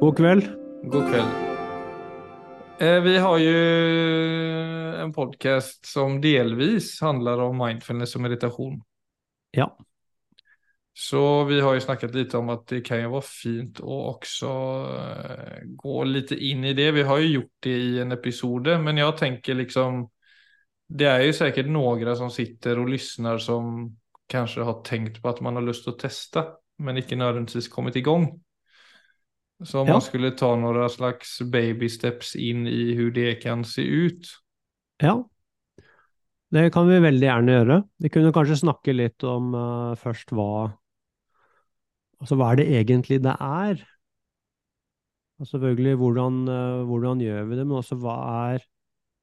God kveld. God kväll. Eh, Vi har ju en podcast som delvis handlar om mindfulness och meditation. Ja. Så vi har ju snackat lite om att det kan ju vara fint att också eh, gå lite in i det. Vi har ju gjort det i en episode, men jag tänker liksom, det är ju säkert några som sitter och lyssnar som kanske har tänkt på att man har lust att testa, men inte nödvändigtvis kommit igång. Så om Ja. man skulle ta några slags baby steps inn i hur det kan se ut. Ja. Det kan vi veldig gjerne gjøre. Vi kunne kanskje snakke litt om uh, først hva Altså hva er det egentlig det er? Og selvfølgelig hvordan, uh, hvordan gjør vi det, men også hva er,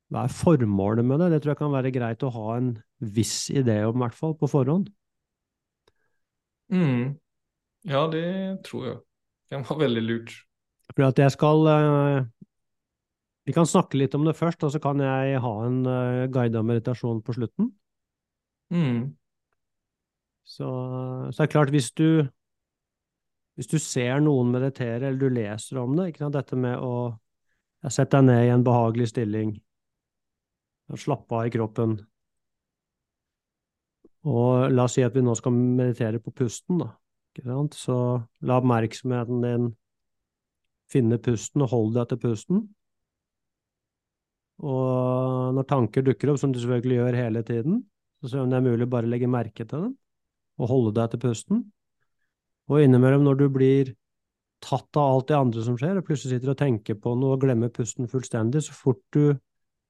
hva er formålet med det? Det tror jeg kan være greit å ha en viss idé om, i hvert fall på forhånd. Mm. Ja, det tror jag. Kan var veldig lurt. For at jeg skal eh, Vi kan snakke litt om det først, og så kan jeg ha en uh, guida meditasjon på slutten. Mm. Så, så er det klart, hvis du, hvis du ser noen meditere, eller du leser om det, ikke sant, dette med å sette deg ned i en behagelig stilling, slappe av i kroppen, og la oss si at vi nå skal meditere på pusten, da, så la oppmerksomheten din finne pusten, og hold deg til pusten. Og når tanker dukker opp, som du selvfølgelig gjør hele tiden, så se om det er mulig å bare legge merke til dem og holde deg til pusten. Og innimellom, når du blir tatt av alt det andre som skjer, og plutselig sitter og tenker på noe og glemmer pusten fullstendig, så fort du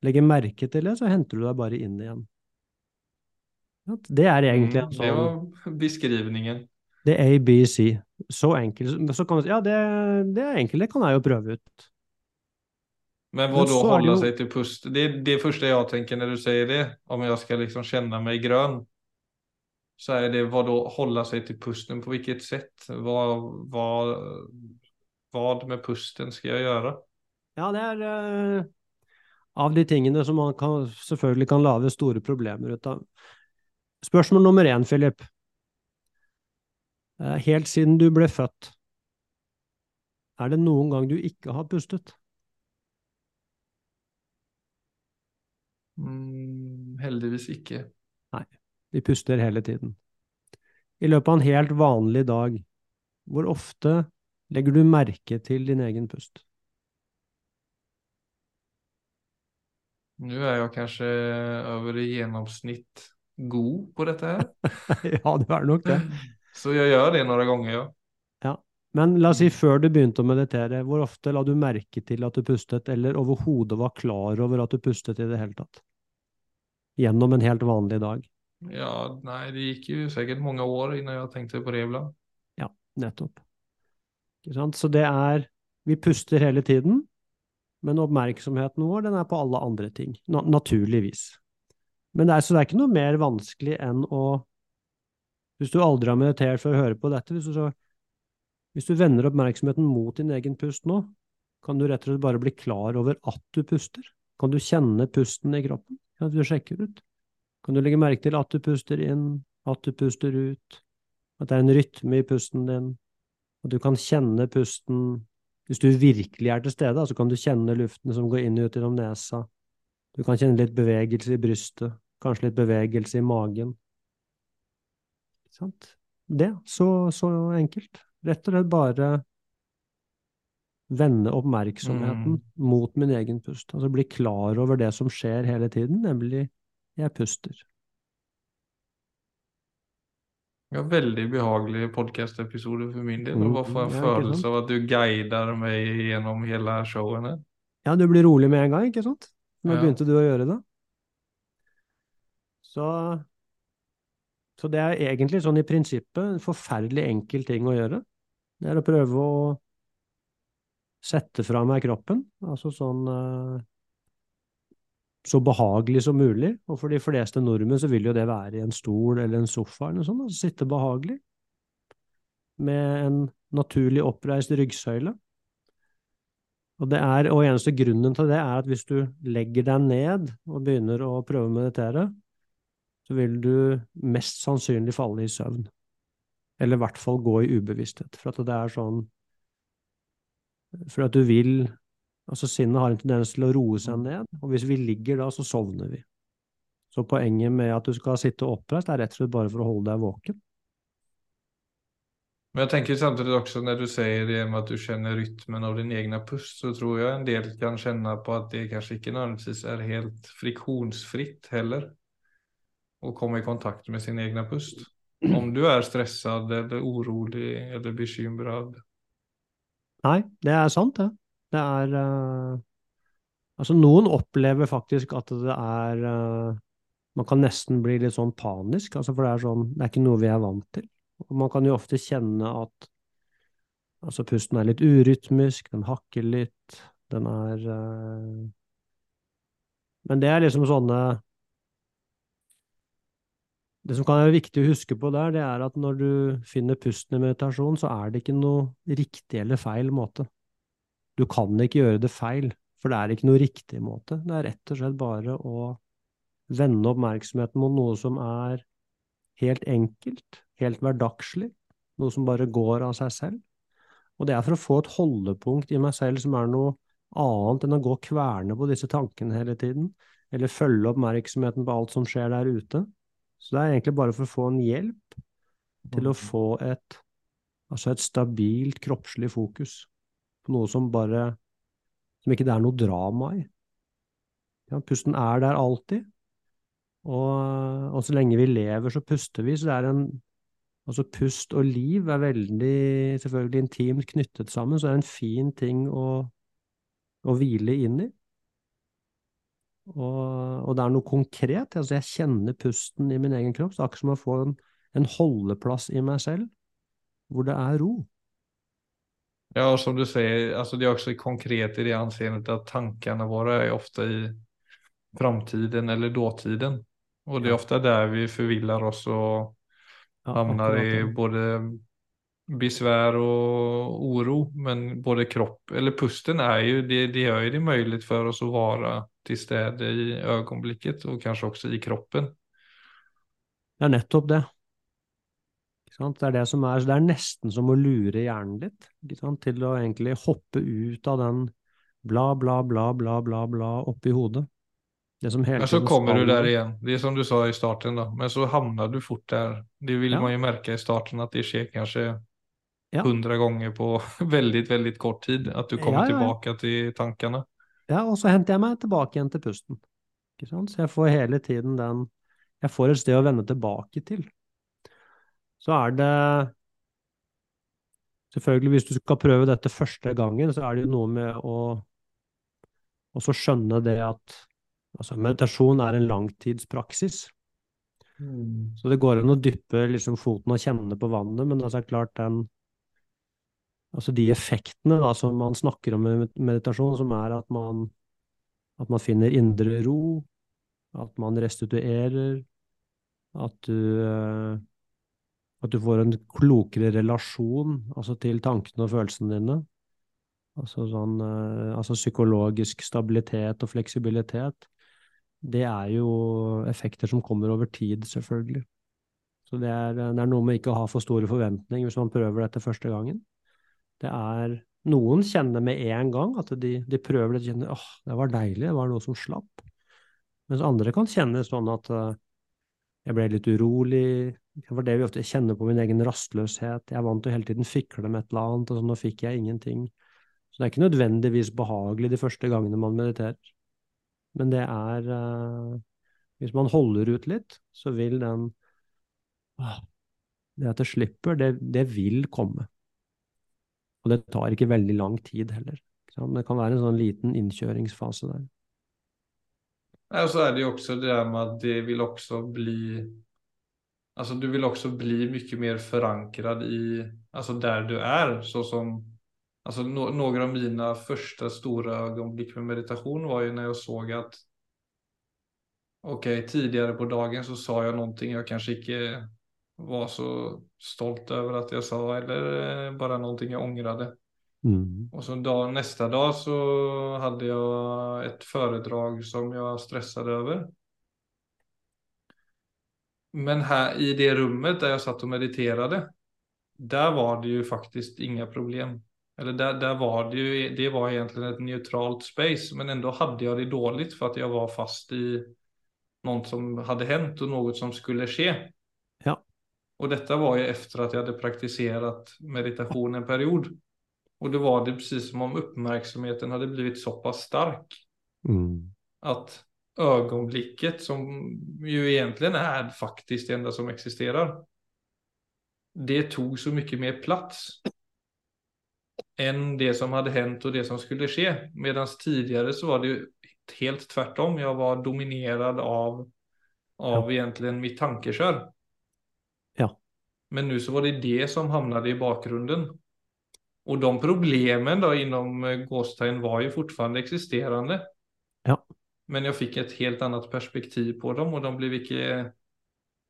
legger merke til det, så henter du deg bare inn igjen. Det er egentlig en sånn det sånn var beskrivningen. Det er ABC. Så enkelt. Så kan ja, det, det er enkelt, det kan jeg jo prøve ut. Men hva da holde seg til det hålla ju- sig till pust? Det er det første jeg tenker når du sier det. Om jeg skal liksom kjenne meg grønn, Så er det hva da holde seg til pusten på hvilket sett? Hva, hva, hva, med pusten skal jeg gjøre? Ja, det er uh, av de tingene som man kan, selvfølgelig kan lage store problemer ut av. Spørsmål nummer én, Philip. Eh, helt siden du ble født, er det noen gang du ikke har pustet? Mm, heldigvis ikke. Nei, Vi puster hele tiden. I løpet av en helt vanlig dag, hvor ofte legger du merke til din egen pust? Nå er jeg kanskje over i gjennomsnitt god på dette her. ja, du er nok det. Så jeg gjør det noen ganger, ja. Men la oss si før du begynte å meditere, hvor ofte la du merke til at du pustet, eller overhodet var klar over at du pustet i det hele tatt? Gjennom en helt vanlig dag. Ja, nei, det gikk jo sikkert mange år innan jeg tenkte på det iblant. Ja, nettopp. Ikke sant? Så det er Vi puster hele tiden, men oppmerksomheten vår den er på alle andre ting. Na naturligvis. Men det er, så det er ikke noe mer vanskelig enn å Hvis du aldri har meditert for å høre på dette, hvis du, så, hvis du vender oppmerksomheten mot din egen pust nå, kan du rett og slett bare bli klar over at du puster. Kan du kjenne pusten i kroppen? Kan du sjekke ut? Kan du legge merke til at du puster inn, at du puster ut, at det er en rytme i pusten din, at du kan kjenne pusten Hvis du virkelig er til stede, så kan du kjenne luften som går inn og ut gjennom nesa. Du kan kjenne litt bevegelse i brystet, kanskje litt bevegelse i magen. Sant? Det, så, så enkelt. Rett og slett bare vende oppmerksomheten Mm. mot min egen pust. Altså bli klar over det som skjer hele tiden, nemlig jeg puster. Ja, veldig behagelig podkast-episode for min del. Og bare få får ja, en inte av at du guider meg gjennom hele showen? Ja, du blir rolig med en gang, ikke sant? Nå Ja. begynte du å gjøre det. Så, så det er egentlig sånn i prinsippet en forferdelig enkel ting å gjøre. Det er å prøve å sette fra meg kroppen, altså sånn eh, så behagelig som mulig. Og for de fleste nordmenn så vil jo det være i en stol eller en sofa eller noe sånt, altså sitte behagelig. Med en naturlig oppreist ryggsøyle. Og, det er, og eneste grunnen til det er at hvis du legger deg ned og begynner å prøve å meditere, så vil du mest sannsynlig falle i søvn. Eller i hvert fall gå i ubevissthet. For at det er sånn For at du vil Altså, sinnet har en tendens til å roe seg Mm. ned, og hvis vi ligger da, så sovner vi. Så poenget med at du skal sitte oppreist, er rett og slett bare for å holde deg våken. Men jeg tenker samtidig også når du sier det med at du kjenner rytmen av din egen pust så tror jeg en del kan kjenne på at det kanskje ikke nødvendigvis er helt friksjonsfritt heller. Och komma i kontakt med sin egna pust. Om du er stressad eller orolig eller bekymrad. Nei, det er sant, det. Det er uh, Altså, noen opplever faktisk at det er uh, Man kan nesten bli litt sånn panisk, altså, for det er sånn Det er ikke noe vi er vant til. Og man kan jo ofte kjenne at altså, pusten er litt urytmisk, den hakker litt, den er uh, Men det er liksom sånne Det som kan være viktig å huske på der, det er at når du finner pusten i meditasjon, så er det ikke noe riktig eller feil måte. Du kan ikke gjøre det feil, for det er ikke noe riktig måte. Det er rett og slett bare å vende oppmerksomheten mot noe som er helt enkelt, helt hverdagslig, noe som bare går av seg selv. Og det er for å få et holdepunkt i meg selv som er noe annet enn å gå og kverne på disse tankene hele tiden, eller følge oppmerksomheten på alt som skjer der ute. Så det er egentlig bare for å få en hjelp til å få et, altså et stabilt kroppslig fokus på noe som bare som ikke det er noe drama i. Ja, pusten er der alltid, og, og, så lenge vi lever, så puster vi. Så det er en Altså, pust og liv er veldig, selvfølgelig intimt knyttet sammen, så det er en fin ting å, å hvile inn i. Og, og, det er noe konkret. Altså, jeg kjenner pusten i min egen kropp. Det er akkurat som å få en, en holdeplass i meg selv, hvor det er ro. Ja, og som du sier, altså det er også konkret i det anseendet at tankene våre er ofte i framtiden eller dåtiden. Og det er ofte der vi forviller oss og Ja, i både besvär og oro. Men både kropp, eller pusten er jo, det, det gjør jo det mulig for oss å vara till stede i øyeblikket, og kanskje også i kroppen. Det er nettopp det. Ikke sant? Det er det som er, det er nesten som å lure hjernen litt, ikke sant? til å egentlig hoppe ut av den bla, bla, bla, bla, bla, bla oppi hodet. Det som hele Men så kommer du der igjen. Det er som du sa i starten da. Men så havner du fort der. Det vil Ja. man jo merke i starten at det skjer kanskje hundre Ja. ganger på veldig, veldig kort tid. At du kommer Ja, tillbaka till tankarna. Ja, og så henter jeg meg tilbake igjen til pusten. Ikke sant? Så jeg får hele tiden den Jeg får et sted å vende tilbake til. Så er det Selvfølgelig, hvis du skal prøve dette første gangen, så er det jo noe med å også skjønne det at altså, meditasjon er en langtidspraksis. Så det går an å dyppe liksom, foten og kjenne på vannet, men altså, klart den Altså de effektene da, som man snakker om i meditasjon, som er at man, at man finner indre ro, at man restituerer, at du, eh, at du får en klokere relasjon altså til tankene og følelsene dine. Altså, sånn, eh, altså psykologisk stabilitet og fleksibilitet. Det er jo effekter som kommer over tid, selvfølgelig. Så det er, det er noe med ikke å ha for store forventninger hvis man prøver dette første gangen. Det er Noen kjenner med en gang at de, de prøver det, kjenner åh, det var deilig, det var noe som slapp. Mens andre kan kjenne sånn at eh, jeg ble litt urolig. Det var det vi ofte kjenner på min egen rastløshet. Jeg er vant til å hele tiden fikle med et eller annet, og så nå fikk jeg ingenting. Så det er ikke nødvendigvis behagelig de første gangene man mediterer. Men det er uh, Hvis man holder ut litt, så vil den uh, Det at det slipper, det, det vil komme. Og det tar ikke veldig lang tid heller. ikke? Det kan være en sånn liten innkjøringsfase der. Og så er det jo også det med at det vil også bli Altså, du vil også bli mye mer forankret i Altså der du er, så som Alltså no några av mine første store ögonblick med meditation var ju när jag såg at, Okej, tidigare på dagen så sa jeg noe jeg kanskje inte var så stolt over at jeg sa eller bare noe jeg angret. Mm. Og så dag, neste dag så hadde jeg et foredrag som jeg stresset over. Men her i det rummet der jeg satt og mediterte, der var det jo faktisk inga problem. eller der, der var det jo det var egentlig et neutralt space, men likevel hadde jeg det dåligt for at jeg var fast i noe som hadde hendt, og noe som skulle ske. Och detta var ju efter att jag hade praktiserat meditation en period. Och då var det precis som om uppmärksamheten hade blivit så pass stark Mm. att ögonblicket som ju egentligen är faktiskt det enda som existerar. Det tog så mycket mer plats än det som hade hänt och det som skulle ske. Medan tidigare så var det ju helt tvärtom. Jag var dominerad av, av egentligen mitt tankekör. Men nu så var det det som hamnade i bakgrunden. Och de problemen då inom eh, Gåstein var ju fortfarande existerande. Ja. Men jag fick ett helt annat perspektiv på dem och de blev icke...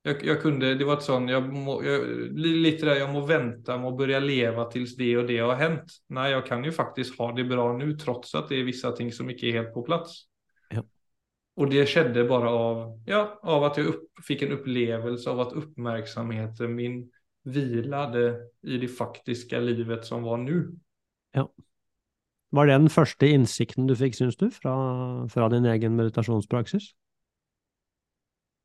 Jag, jag kunde, det var ett sånt, jag, må, jag lite där, jag må vänta att börja leva tills det och det har hänt. Nej, jag kan ju faktiskt ha det bra nu trots att det är vissa ting som inte är helt på plats. Ja. Och det skedde bara av, ja, av att jag upp, fick en upplevelse av att uppmärksamheten min vilade i det faktiske livet som var nu. Var det den første innsikten du fikk, syns du, fra, fra din egen meditasjonspraksis?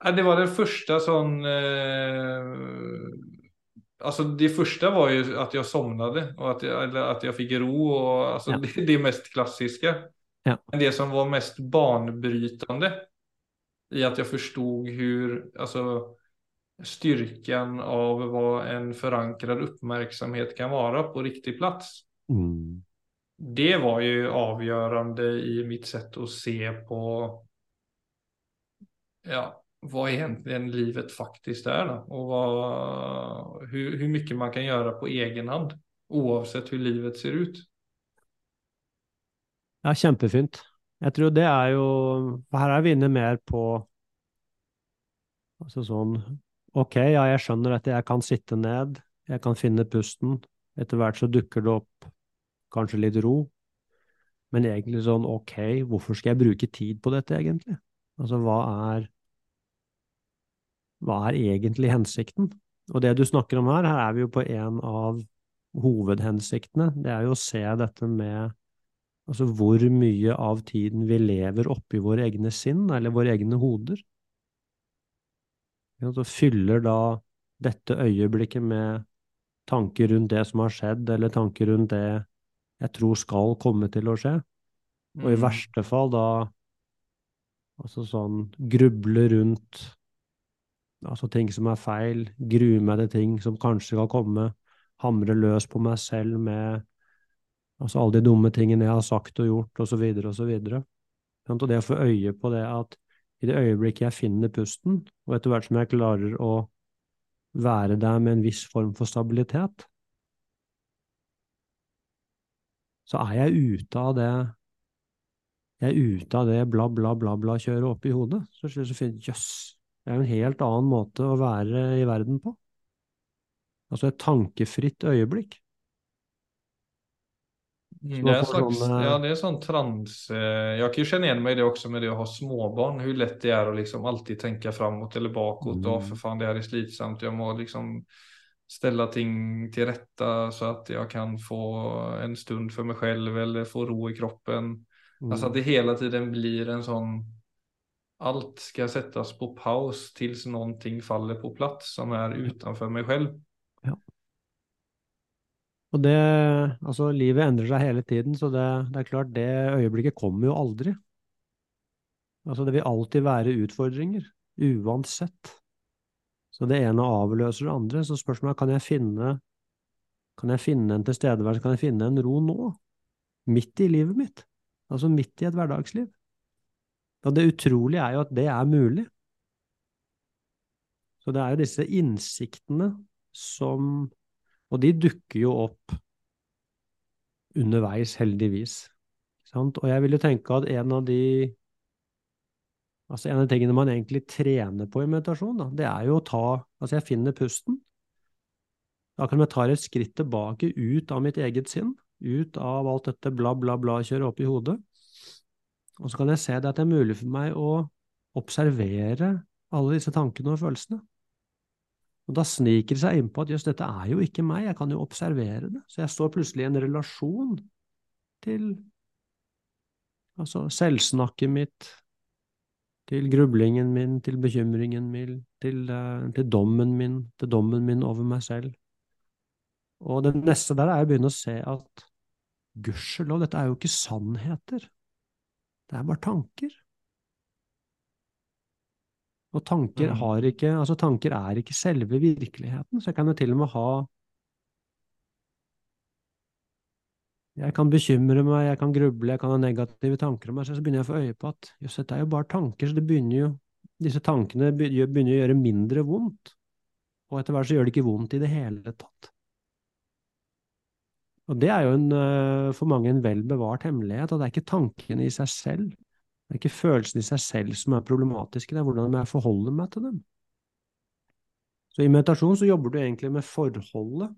Ja, det var den første sånn Eh, alltså det første var jo at jeg sovnet, og at jeg, eller att jag ro Og, altså, Ja. det, det mest klassiska. Ja. Men det som var mest banebrytende i at jeg forstod hur, alltså styrkan av hva en förankrad oppmerksomhet kan være på riktig plass. Mm. Det var ju avgjørende i mitt sätt å se på ja, vad egentligen livet faktisk er då, og vad, hur, hur mycket man kan gjøre på egen hand oavsett hur livet ser ut. Ja, kjempefint. Jeg tror det er jo her er vi inne mer på Altså sånn Ok, ja, jeg skjønner at jeg kan sitte ned, jeg kan finne pusten. Etter hvert så dukker det opp kanskje litt ro. Men egentlig sånn ok, hvorfor skal jeg bruke tid på dette egentlig? Altså hva er Hva er egentlig hensikten? Og det du snakker om her, her er vi jo på en av hovedhensiktene. Det er jo å se dette med Altså hvor mye av tiden vi lever oppi våre egne sinn, eller våre egne hoder. Så fyller da dette øyeblikket med tanker rundt det som har skjedd, eller tanker rundt det jeg tror skal komme til å skje. Og i Mm. verste fall da altså sånn gruble rundt altså ting som er feil, grue meg til ting som kanskje skal komme, hamre løs på meg selv med altså alle de dumme tingene jeg har sagt og gjort, og så videre og så videre. Og det å få øye på det at i det øyeblikket jeg finner pusten, og etter hvert som jeg klarer å være der med en viss form for stabilitet, så er jeg ute av det jeg er ute av det bla, bla, bla, bla kjøret opp i hodet. Så slutter jeg å jøss, det er jo en helt annen måte å være i verden på. Altså et tankefritt øyeblikk. Mm, Det er, slags, sån, eh, ja, det er sånn trans. Jeg kan jo kjenne igjen meg i det også med det å ha småbarn. Hvor lett det er å liksom alltid tenke framåt eller bakåt. Mm. for faen, fan, det er är slitsomt. Jeg må liksom ställa ting till rätta så att jag kan få en stund för mig själv eller få ro i kroppen. Alltså att Mm. det hela tiden blir en sånn Allt ska sättas på paus tills någonting faller på plats som er utenfor meg selv. själv. Og det, altså livet endrer seg hele tiden, så det, det er klart det øyeblikket kommer jo aldri. Altså det vil alltid være utfordringer, uansett. Så det ene avløser det andre, så spørsmålet er kan jeg finne, kan jeg finne en tilstedeværelse, kan jeg finne en ro nå? Midt i livet mitt? Altså midt i et hverdagsliv? Og det utrolige er jo at det er mulig. Så det er jo disse innsiktene som og de dukker jo opp underveis, heldigvis. Og jeg vil jo tenke at en av de Altså en av de tingene man egentlig trener på i meditasjon, da, det er jo å ta Altså jeg finner pusten. Akkurat som jeg tar et skritt tilbake ut av mitt eget sinn, ut av alt dette bla, bla, bla kjøret opp i hodet. Og så kan jeg se det at det er mulig for meg å observere alle disse tankene og følelsene. Og da sniker det seg innpå at jøss, dette er jo ikke meg, jeg kan jo observere det. Så jeg står plutselig i en relasjon til altså selvsnakket mitt, til grublingen min, til bekymringen min, til, uh, til dommen min, til dommen min over meg selv. Og det neste der er å begynne å se at gudskjelov, dette er jo ikke sannheter. Det er bare tanker. Og tanker, Mm. har ikke, altså tanker er ikke selve virkeligheten, så jeg kan jo til og med ha Jeg kan bekymre meg, jeg kan gruble, jeg kan ha negative tanker om meg så begynner jeg å få øye på at jøss, dette er jo bare tanker, så det begynner jo Disse tankene begynner å gjøre mindre vondt, og etter hvert så gjør det ikke vondt i det hele tatt. Og det er jo en, øh, for mange en vel bevart hemmelighet, at det er ikke tankene i seg selv, det er ikke følelsene i seg selv som er problematiske, det er hvordan jeg forholder meg til dem. Så i meditasjon så jobber du egentlig med forholdet,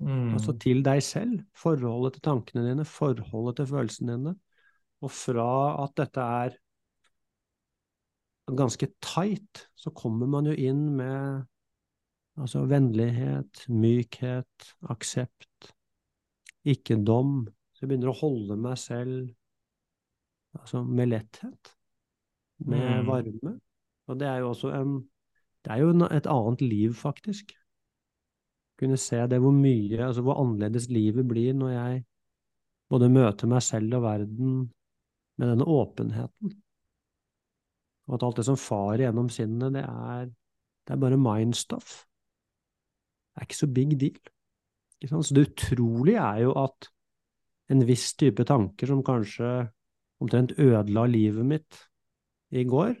Mm. altså til deg selv, forholdet til tankene dine, forholdet til følelsene dine, og fra at dette er ganske tight, så kommer man jo inn med altså vennlighet, mykhet, aksept, ikke dom, så jeg begynner å holde meg selv altså med letthet, med Mm. varme, og det er jo også en, det er jo en, et annet liv faktisk. Kunne se det hvor mye, altså hvor annerledes livet blir når jeg både møter meg selv og verden med denne åpenheten. Og at alt det som farer gjennom sinnet, det er, det er bare mindstuff. Det er ikke så big deal. Så det utrolige er jo at en viss type tanker som kanskje omtrent ødela livet mitt i går,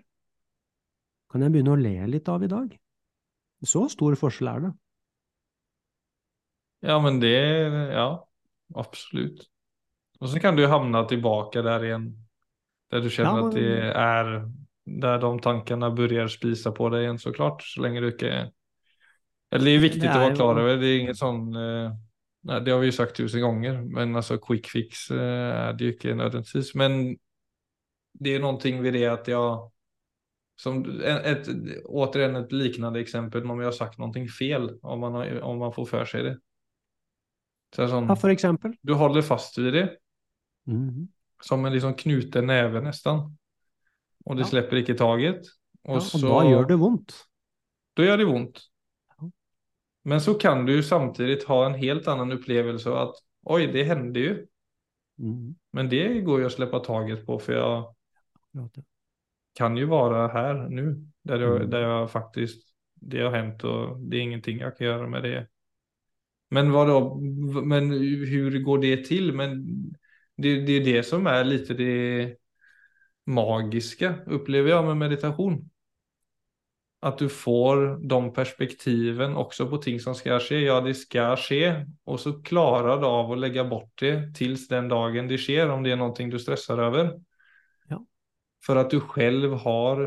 kan jeg begynne å le litt av i dag. Så stor forskjell er det. Ja, men det, ja, absolutt. Og så kan du havne tilbake der igjen, der du kjenner Ja, men... at det er Der de tankene begynner å spise på deg igjen, så klart, Så lenge du ikke eller det er viktig Det er å være klar over, Det er inget sånn eh, nej, det har vi ju sagt tusen gånger. Men alltså quick fix er är det ju inte nödvändigtvis. Men det är någonting vid det att jag, som ett, et återigen ett liknande exempel om jag har sagt någonting fel. Om man, har, om man får för sig det. Så sån, Ja, for eksempel. du håller fast vid det. Mhm. Som en liksom knuten näve nästan. Och det Ja. släpper inte taget. Och, Ja, og så, da gjør det vondt. Då gör det ont. Men så kan du ju samtidigt ha en helt annan upplevelse att oj, det hände ju. Mm. Men det går ju att släppa taget på för jag kan ju vara här nu. Där jag, Mm. där jag faktiskt, det har hänt och det är ingenting jag kan göra med det. Men hva da? men hur går det till? Men det, det är det som är lite det magiska upplever jag med meditation. Att du får de perspektiven også på ting som skal skje. Ja, det skal skje, og så klarer du av å legge bort det til den dagen det skjer, om det er noe du stresser over. Ja. For at du selv har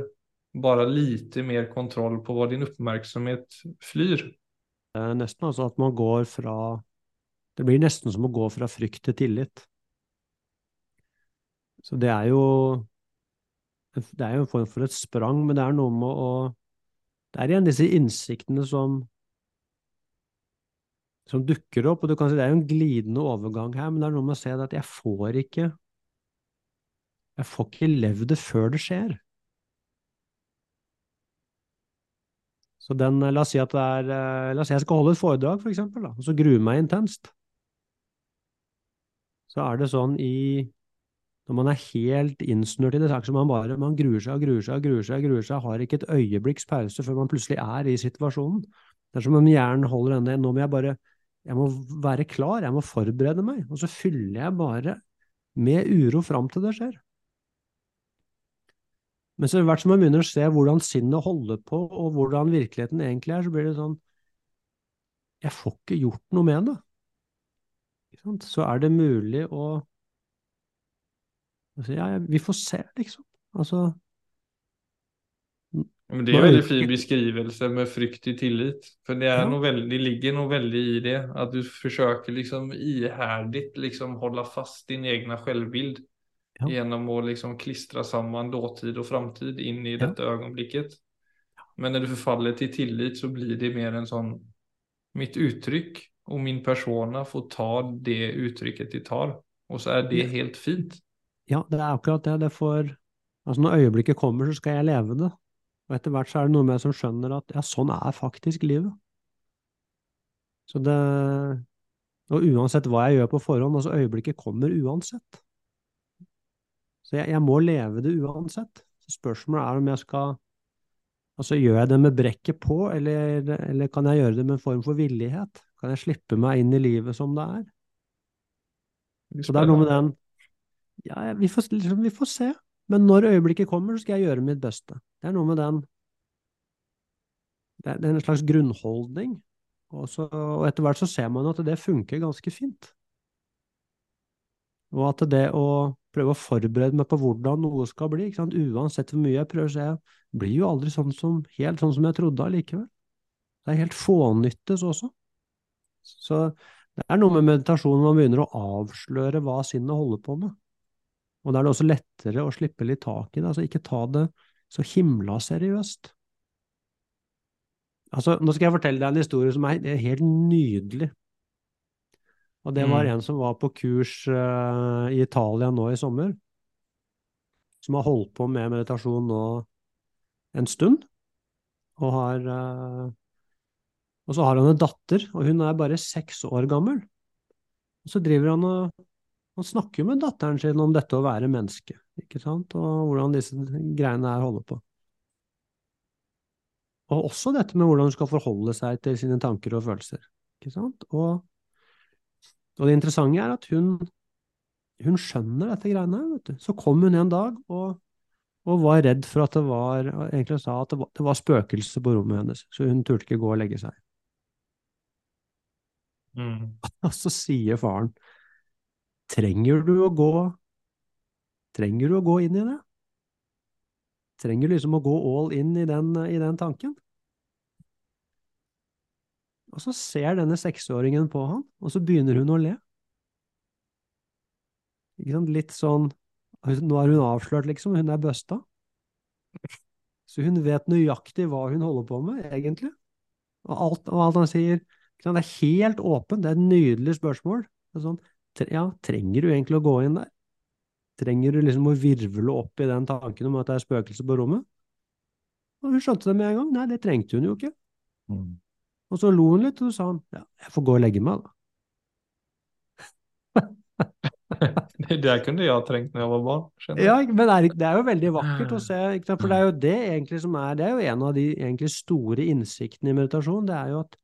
bare lite mer kontroll på hva din oppmerksomhet flyr. Det nesten altså at man går fra Det blir nesten som å gå fra frykt til tillit. Så det er jo Det er jo en form for et sprang, men det er noe med å Det er igjen disse innsiktene som som dukker opp, og du kan si det er jo en glidende overgang her, men det er noe med å se at jeg får ikke Jeg får ikke levd det før det skjer. Så den, la oss si at det er, eh, la oss si jeg skal holde et foredrag, for eksempel, da, og så gruer meg intenst. Så er det sånn i, når man er helt innsnørt i det, så er det som man bare, man gruer seg og gruer seg og gruer seg gruer seg, har ikke et øyeblikks pause før man plutselig er i situasjonen. Det er som om hjernen holder denne, nå må jeg bare, jeg må være klar, jeg må forberede meg, og så fyller jeg bare med uro fram til det skjer. Men så hvert som man begynner å se hvordan sinnet holder på, og hvordan virkeligheten egentlig er, så blir det sånn Jeg får ikke gjort noe med det. Så er det mulig å altså, ja, Vi får se, liksom. Altså Men det är en Man väldigt fin beskrivelse med frykt i tillit. För det, är Ja. nog väldigt, det ligger nog väldigt i det. Att du försöker liksom ihärdigt liksom hålla fast din egna självbild. Ja. Genom att liksom klistra samman dåtid och framtid in i Ja. detta ögonblicket. Men når du forfaller til tillit så blir det mer en sånn mitt uttrykk og min persona får ta det uttrykket de tar. Og så er det helt fint. Ja, det er akkurat det. det får, altså når øyeblikket kommer, så skal jeg leve det. Og etter hvert så er det noe med som skjønner at ja, sånn er faktisk livet. Så det Og uansett hva jeg gjør på forhånd, altså øyeblikket kommer uansett. Så jeg, jeg må leve det uansett. Så spørsmålet er om jeg skal Altså, gjør jeg det med brekket på, eller, eller kan jeg gjøre det med en form for villighet? Kan jeg slippe meg inn i livet som det er? Så det er noe med den Ja, vi får, liksom, vi får se. Men når øyeblikket kommer, så skal jeg gjøre mitt beste. Det er noe med den Det er en slags grunnholdning. Og, så, og etter hvert så ser man at det funker ganske fint. Og at det å prøve å forberede meg på hvordan noe skal bli, uansett hvor mye jeg prøver, så jeg blir jo aldri sånn som, helt sånn som jeg trodde allikevel. Det er helt fånyttes også. Så det er noe med meditasjon man begynner å avsløre hva sinnet holder på med. Og da er det også lettere å slippe litt tak i det, altså ikke ta det så himla seriøst. Altså, nå skal jeg fortelle deg en historie som er helt nydelig. Og det var mm. en som var på kurs uh, i Italia nå i sommer, som har holdt på med meditasjon nå en stund, og har uh, Og så har han en datter, og hun er bare seks år gammel. Og så driver han og han snakker jo med datteren sin om dette å være menneske, ikke sant, og hvordan disse greiene her holder på. Og også dette med hvordan hun skal forholde seg til sine tanker og følelser, ikke sant. Og, og det interessante er at hun, hun skjønner dette greiene her, vet du. Så kom hun en dag og, og var redd for at det var Egentlig sa at det var, det var spøkelse på rommet hennes, så hun turte ikke gå og legge seg. Mm. Og så sier faren Trenger du å gå Trenger du å gå inn i det? Trenger du liksom å gå all in i den, i den tanken? Og så ser denne seksåringen på han, og så begynner hun å le. Ikke sant, litt sånn Nå er hun avslørt, liksom, hun er busta. Så hun vet nøyaktig hva hun holder på med, egentlig. Og alt, og alt han sier Det er helt åpent, det er et nydelig spørsmål. Det er sånn, ja, trenger du egentlig å gå inn der? Trenger du liksom å virvle opp i den tanken om at det er spøkelse på rommet? Og hun skjønte det med en gang. Nei, det trengte hun jo ikke. Mm. Og så lo hun litt, og så sa han ja, jeg får gå og legge meg, da. det der kunne jeg trengt når jeg var barn. Skjønner. Ja, men det er, det er, jo veldig vakkert å se, for det er jo det egentlig som er Det er jo en av de egentlig store innsiktene i meditasjon. Det er jo at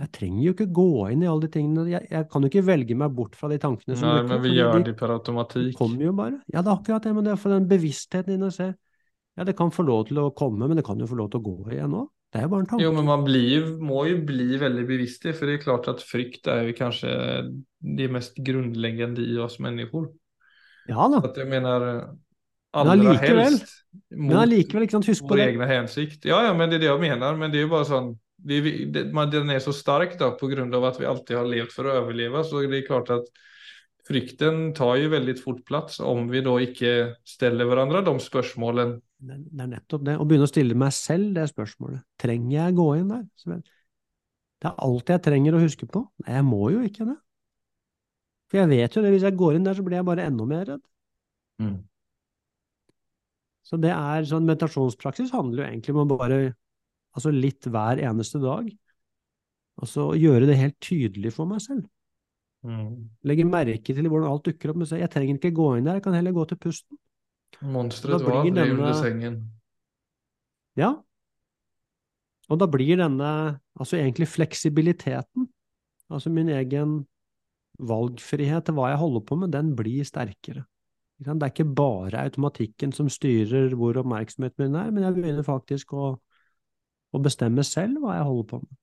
jeg trenger jo ikke gå inn i alle de tingene. Jeg, jeg kan jo ikke velge meg bort fra de tankene som Nei, men vi gjør de, det per automatikk. Kommer jo bare. Ja, det er akkurat det, men det er for den bevisstheten din å se. Ja, det kan få lov til å komme, men det kan jo få lov til å gå igjen òg. Det er jo bare en tanke. Jo, men man blir, må jo bli veldig bevisst det, for det er klart at frykt er jo kanskje det mest grunnleggende i oss mennesker. Ja da. At jeg mener aller men helst mot men likevel, ikke sant, husk på vår egen hensikt. Ja, ja, men det er det jeg mener, men det er jo bare sånn det, det, den är så stark då på grund av att vi alltid har levt för att överleva. Så det är klart att frykten tar ju väldigt fort plats om vi da ikke stiller hverandre de spørsmålene. Det er nettopp det. Å begynne å stille meg selv det spørsmålet. Trenger jeg gå inn der? Det er alt jeg trenger å huske på. Nei, jeg må jo ikke det. For jeg vet jo det, hvis jeg går inn der, så blir jeg bare enda mer redd. Mm. Så det er sånn meditasjonspraksis handler jo egentlig om å bare altså litt hver eneste dag. Altså gjøre det helt tydelig for meg selv. Mm. Legge merke til hvordan alt dukker opp. Men jeg trenger ikke gå inn der, jeg kan heller gå til pusten. Monsteret var denne... under sengen. Ja. Og da blir denne, altså egentlig fleksibiliteten, altså min egen valgfrihet til hva jeg holder på med, den blir sterkere. Det er ikke bare automatikken som styrer hvor oppmerksomheten min er, men jeg begynner faktisk å og bestemme selv hva jeg holder på med.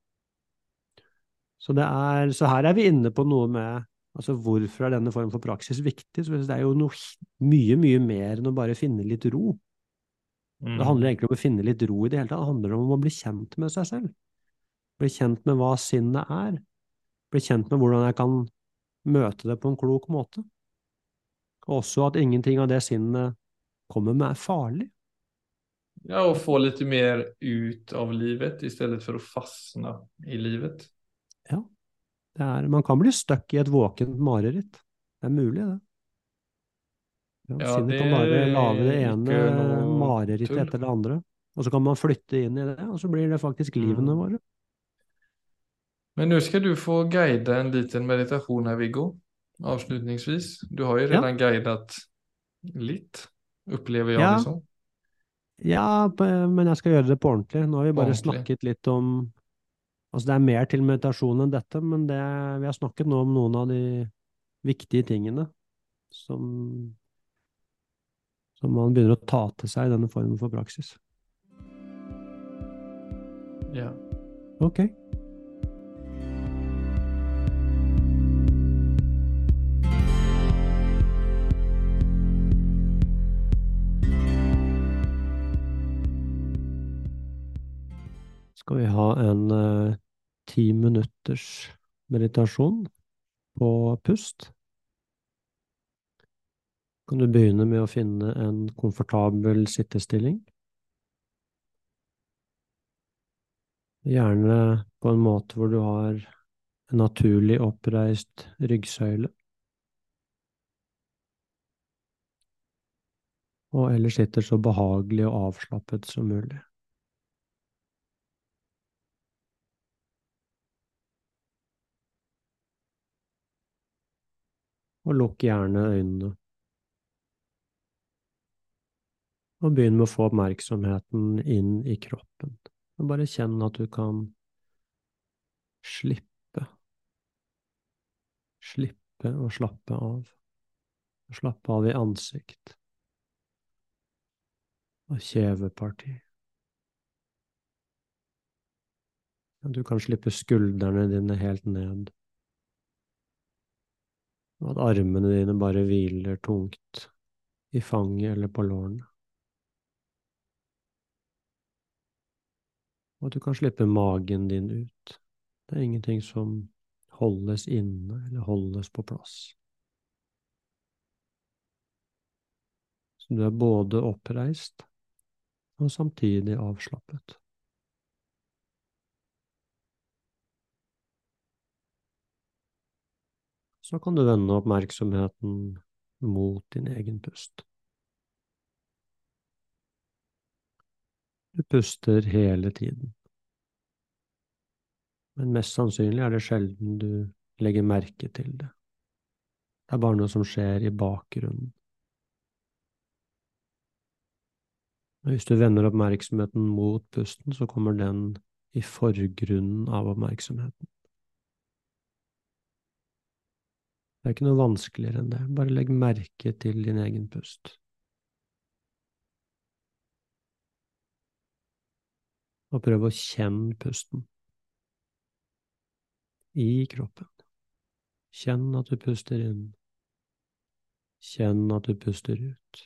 Så, er, så her er vi inne på noe med altså hvorfor er denne formen for praksis viktig. Så det er jo noe mye, mye mer enn å bare finne litt ro. Mm. Det handler egentlig om å finne litt ro i det hele tatt. Det handler om å bli kjent med seg selv. Bli kjent med hva sinnet er. Bli kjent med hvordan jeg kan møte det på en klok måte. Og også at ingenting av det sinnet kommer med, er farlig. Ja, och få lite mer ut av livet istället för att fastna i livet. Ja. Det er, man kan bli stuck i et våkent mareritt. Det er mulig, det. Ja, Ja, sinnet det kan bare lage det ene marerittet etter det andre. Og så kan man flytte inn i det, og så blir det faktisk livene Mm. våre. Men nå skal du få guide en liten meditasjon her, Viggo, avslutningsvis. Du har ju Ja. redan guidat litt, opplever jeg Ja. det som. Ja, men jeg skal gjøre det på ordentlig. Nå har vi bare snakket litt om Altså, det er mer til meditasjon enn dette, men det, vi har snakket nå om noen av de viktige tingene som som man begynner å ta til seg i denne formen for praksis. Ja. Ok. Skal vi ha en eh, ti minutters meditasjon på pust? Kan du begynne med å finne en komfortabel sittestilling? Gjerne på en måte hvor du har en naturlig oppreist ryggsøyle. Og ellers sitter så behagelig og avslappet som mulig. Og lukk gjerne øynene. Og begynn med å få oppmerksomheten inn i kroppen. Og bare kjenn at du kan slippe. Slippe og slappe av. Slappe av i ansikt. Og kjeveparti. Du kan slippe skuldrene dine helt ned. Og at armene dine bare hviler tungt i fanget eller på lårene. Og at du kan slippe magen din ut. Det er ingenting som holdes inne eller holdes på plass. Så du er både oppreist og samtidig avslappet. Så kan du vende oppmerksomheten mot din egen pust. Du puster hele tiden. Men mest sannsynlig er det sjelden du legger merke til det. Det er bare noe som skjer i bakgrunnen. Hvis du vender oppmerksomheten mot pusten, så kommer den i forgrunnen av oppmerksomheten. Det er ikke noe vanskeligere enn det. Bare legg merke til din egen pust. Og prøv å kjenne pusten i kroppen. Kjenn at du puster inn. Kjenn at du puster ut.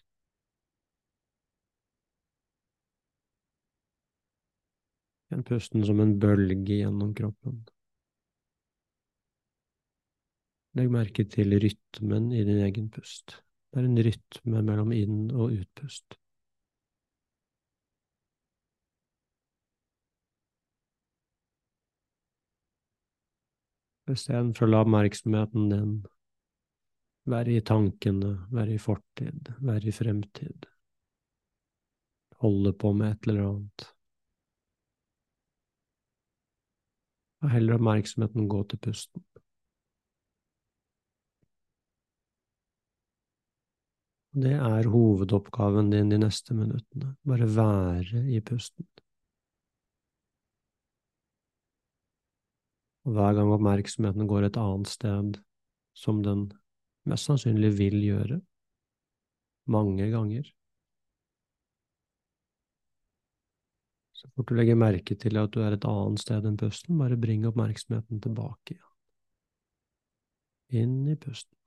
Kjenn pusten som en bølge gjennom kroppen. Legg merke til rytmen i din egen pust. Det er en rytme mellom inn- og utpust. Istedenfor å la oppmerksomheten din være i tankene, være i fortid, være i fremtid, holde på med et eller annet. Og heller oppmerksomheten gå til pusten. Det er hovedoppgaven din de neste minuttene, bare være i pusten. Og hver gang oppmerksomheten går et annet sted, som den mest sannsynlig vil gjøre, mange ganger, så fort du legger merke til at du er et annet sted enn pusten, bare bring oppmerksomheten tilbake igjen. Inn i pusten.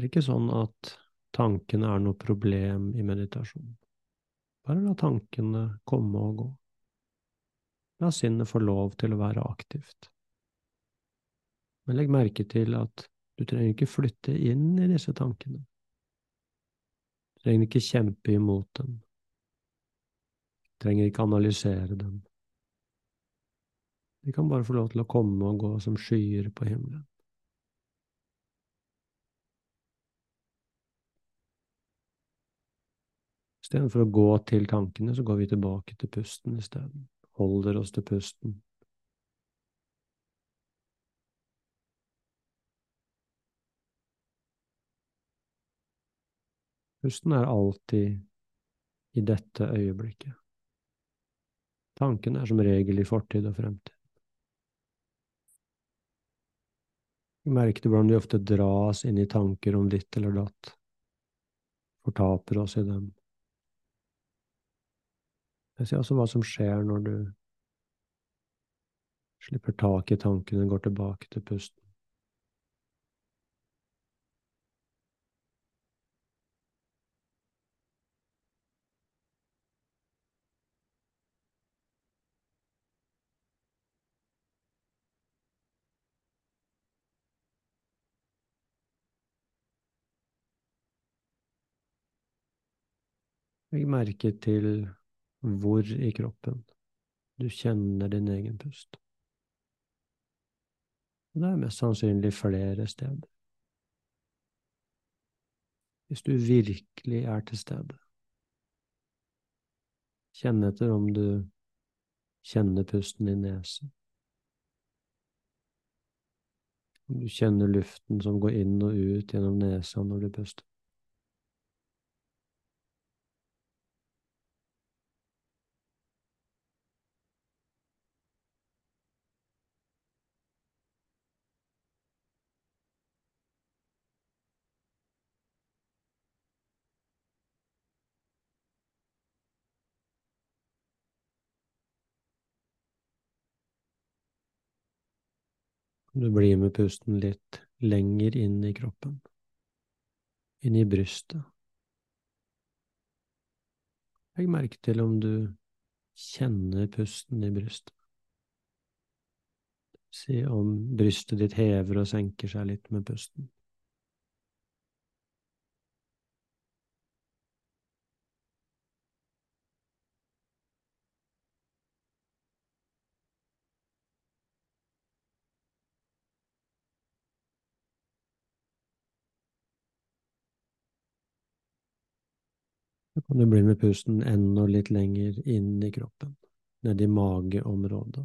Er ikke sånn at tankene er noe problem i meditasjon. Bare la tankene komme og gå. La sinnet få lov til å være aktivt. Men legg merke til at du trenger ikke flytte inn i disse tankene. Du trenger ikke kjempe imot dem. Du trenger ikke analysere dem. De kan bare få lov til å komme og gå som skyer på himmelen. Istedenfor å gå til tankene, så går vi tilbake til pusten isteden. Holder oss til pusten. Pusten er alltid i dette øyeblikket. Tankene er som regel i fortid og fremtid. Merker du hvordan vi ofte dras inn i tanker om ditt eller datt, fortaper oss i dem. Jeg altså hva som skjer når du slipper tak i tankene, går tilbake til pusten. Legg merke til hvor i kroppen du kjenner din egen pust. Det er mest sannsynlig flere steder. Hvis du virkelig er til stede, kjenn etter om du kjenner pusten i nesen. Om du kjenner luften som går inn og ut gjennom nesa når du puster. Du blir med pusten litt lenger inn i kroppen, inn i brystet. Legg merke til om du kjenner pusten i brystet. Se om brystet ditt hever og senker seg litt med pusten. Kan du blir med pusten enda litt lenger inn i kroppen, ned i mageområdet.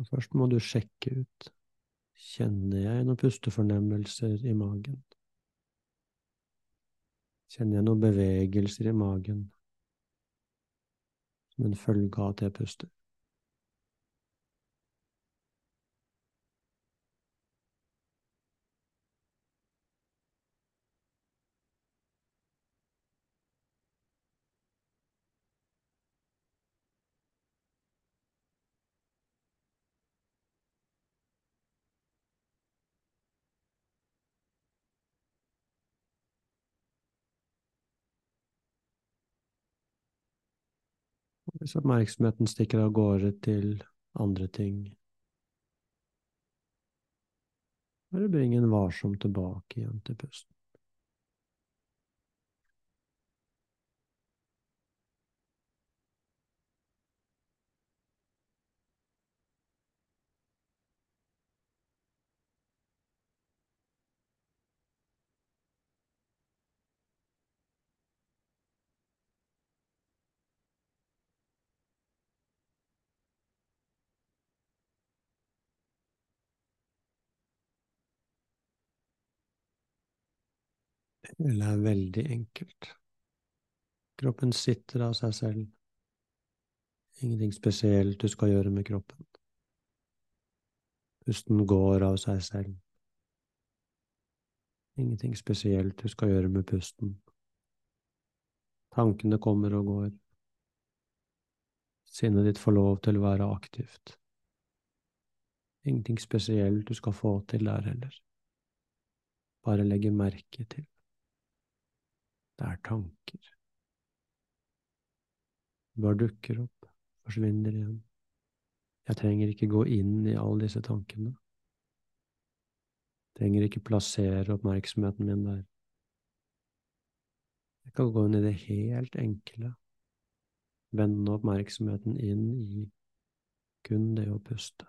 Og først må du sjekke ut. Kjenner jeg noen pustefornemmelser i magen? Kjenner jeg noen bevegelser i magen som en følge av at jeg puster? Hvis oppmerksomheten stikker av gårde til andre ting, bare bring en varsom tilbake igjen til pusten. Eller er veldig enkelt. Kroppen sitter av seg selv. Ingenting spesielt du skal gjøre med kroppen. Pusten går av seg selv. Ingenting spesielt du skal gjøre med pusten. Tankene kommer og går. Sinnet ditt får lov til å være aktivt. Ingenting spesielt du skal få til der heller. Bare legge merke til. Det er tanker. Bare dukker opp. forsvinner igjen. Jeg trenger ikke gå inn i alle disse tankene. Jeg trenger ikke plassere oppmerksomheten min der. Jeg kan gå inn i det helt enkle, vende oppmerksomheten inn i kun det å puste.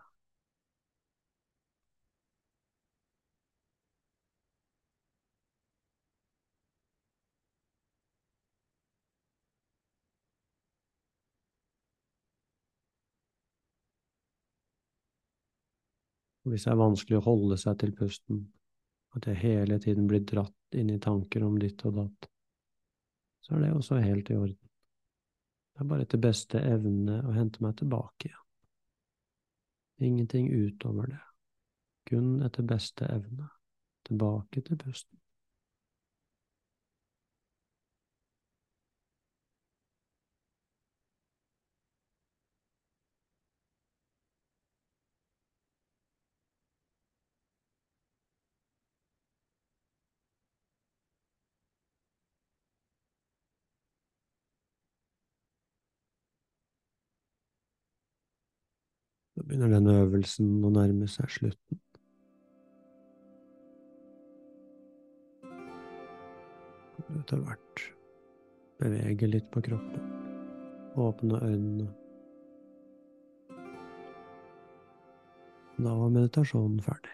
Hvis det er vanskelig å holde seg til pusten, at jeg hele tiden blir dratt inn i tanker om ditt og datt, så er det også helt i orden. Det er bare etter beste evne å hente meg tilbake igjen. Ingenting utover det, kun etter beste evne, tilbake til pusten. Da denne øvelsen nå nærmer seg slutten. Etter hvert bevege litt på kroppen, åpne øynene. Da var meditasjonen ferdig.